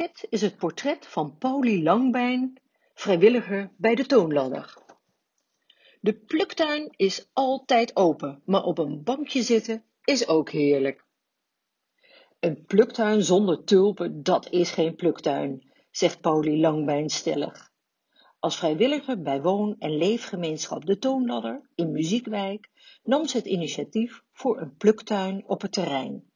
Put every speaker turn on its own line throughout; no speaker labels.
Dit is het portret van Pauli Langbijn, vrijwilliger bij de Toonladder. De pluktuin is altijd open, maar op een bankje zitten is ook heerlijk. Een pluktuin zonder tulpen, dat is geen pluktuin, zegt Pauli Langbijn stellig. Als vrijwilliger bij woon- en leefgemeenschap De Toonladder in Muziekwijk nam ze het initiatief voor een pluktuin op het terrein.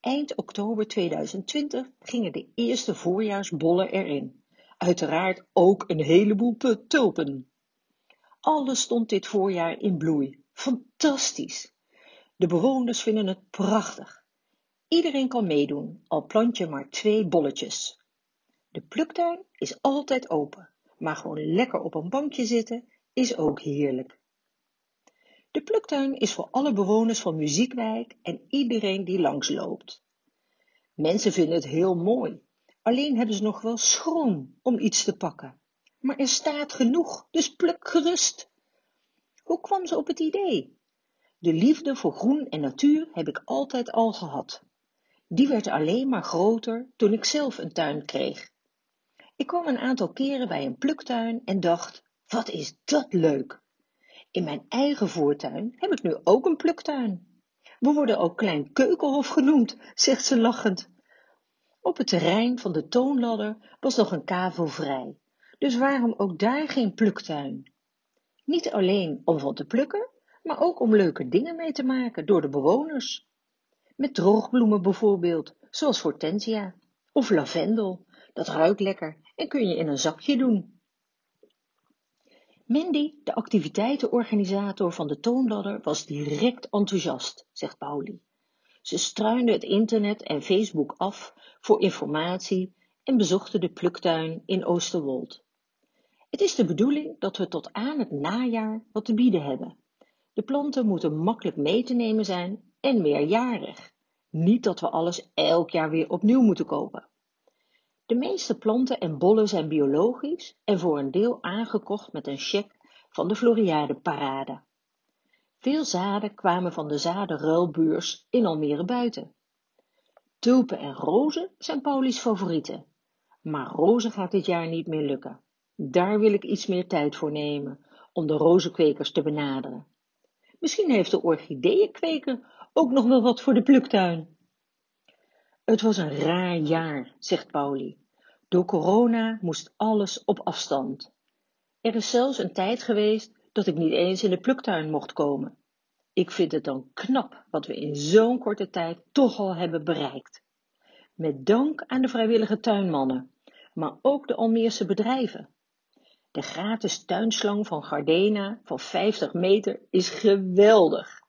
Eind oktober 2020 gingen de eerste voorjaarsbollen erin. Uiteraard ook een heleboel tulpen. Alles stond dit voorjaar in bloei. Fantastisch! De bewoners vinden het prachtig. Iedereen kan meedoen, al plant je maar twee bolletjes. De pluktuin is altijd open, maar gewoon lekker op een bankje zitten is ook heerlijk. De pluktuin is voor alle bewoners van Muziekwijk en iedereen die langsloopt. Mensen vinden het heel mooi, alleen hebben ze nog wel schroom om iets te pakken. Maar er staat genoeg, dus pluk gerust. Hoe kwam ze op het idee? De liefde voor groen en natuur heb ik altijd al gehad. Die werd alleen maar groter toen ik zelf een tuin kreeg. Ik kwam een aantal keren bij een pluktuin en dacht, wat is dat leuk! In mijn eigen voortuin heb ik nu ook een pluktuin. We worden ook klein keukenhof genoemd, zegt ze lachend. Op het terrein van de toonladder was nog een kavel vrij, dus waarom ook daar geen pluktuin? Niet alleen om van te plukken, maar ook om leuke dingen mee te maken door de bewoners. Met droogbloemen bijvoorbeeld, zoals hortensia of lavendel. Dat ruikt lekker en kun je in een zakje doen. Mandy, de activiteitenorganisator van de toonladder, was direct enthousiast, zegt Pauli. Ze struinde het internet en Facebook af voor informatie en bezochten de pluktuin in Oosterwold. Het is de bedoeling dat we tot aan het najaar wat te bieden hebben. De planten moeten makkelijk mee te nemen zijn en meerjarig. Niet dat we alles elk jaar weer opnieuw moeten kopen. De meeste planten en bollen zijn biologisch en voor een deel aangekocht met een cheque van de Floriade Parade. Veel zaden kwamen van de zadenruilbeurs in Almere buiten. Tulpen en rozen zijn Pauli's favorieten. Maar rozen gaat dit jaar niet meer lukken. Daar wil ik iets meer tijd voor nemen om de rozenkwekers te benaderen. Misschien heeft de orchideeënkweker ook nog wel wat voor de pluktuin. Het was een raar jaar, zegt Pauli. Door corona moest alles op afstand. Er is zelfs een tijd geweest dat ik niet eens in de pluktuin mocht komen. Ik vind het dan knap wat we in zo'n korte tijd toch al hebben bereikt. Met dank aan de vrijwillige tuinmannen, maar ook de Almeerse bedrijven. De gratis tuinslang van Gardena van 50 meter is geweldig.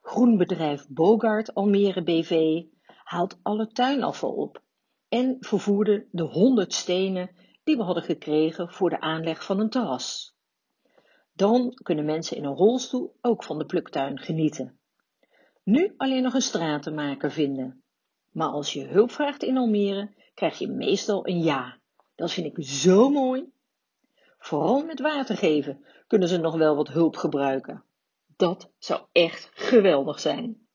Groenbedrijf Bogart Almere BV haalt alle tuinafval op en vervoerde de 100 stenen die we hadden gekregen voor de aanleg van een terras. Dan kunnen mensen in een rolstoel ook van de pluktuin genieten. Nu alleen nog een stratenmaker vinden. Maar als je hulp vraagt in Almere, krijg je meestal een ja. Dat vind ik zo mooi. Vooral met water geven kunnen ze nog wel wat hulp gebruiken. Dat zou echt geweldig zijn.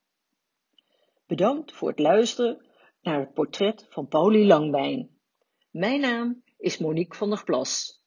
Bedankt voor het luisteren naar het portret van Pauli Langbijn. Mijn naam is Monique van der Plas.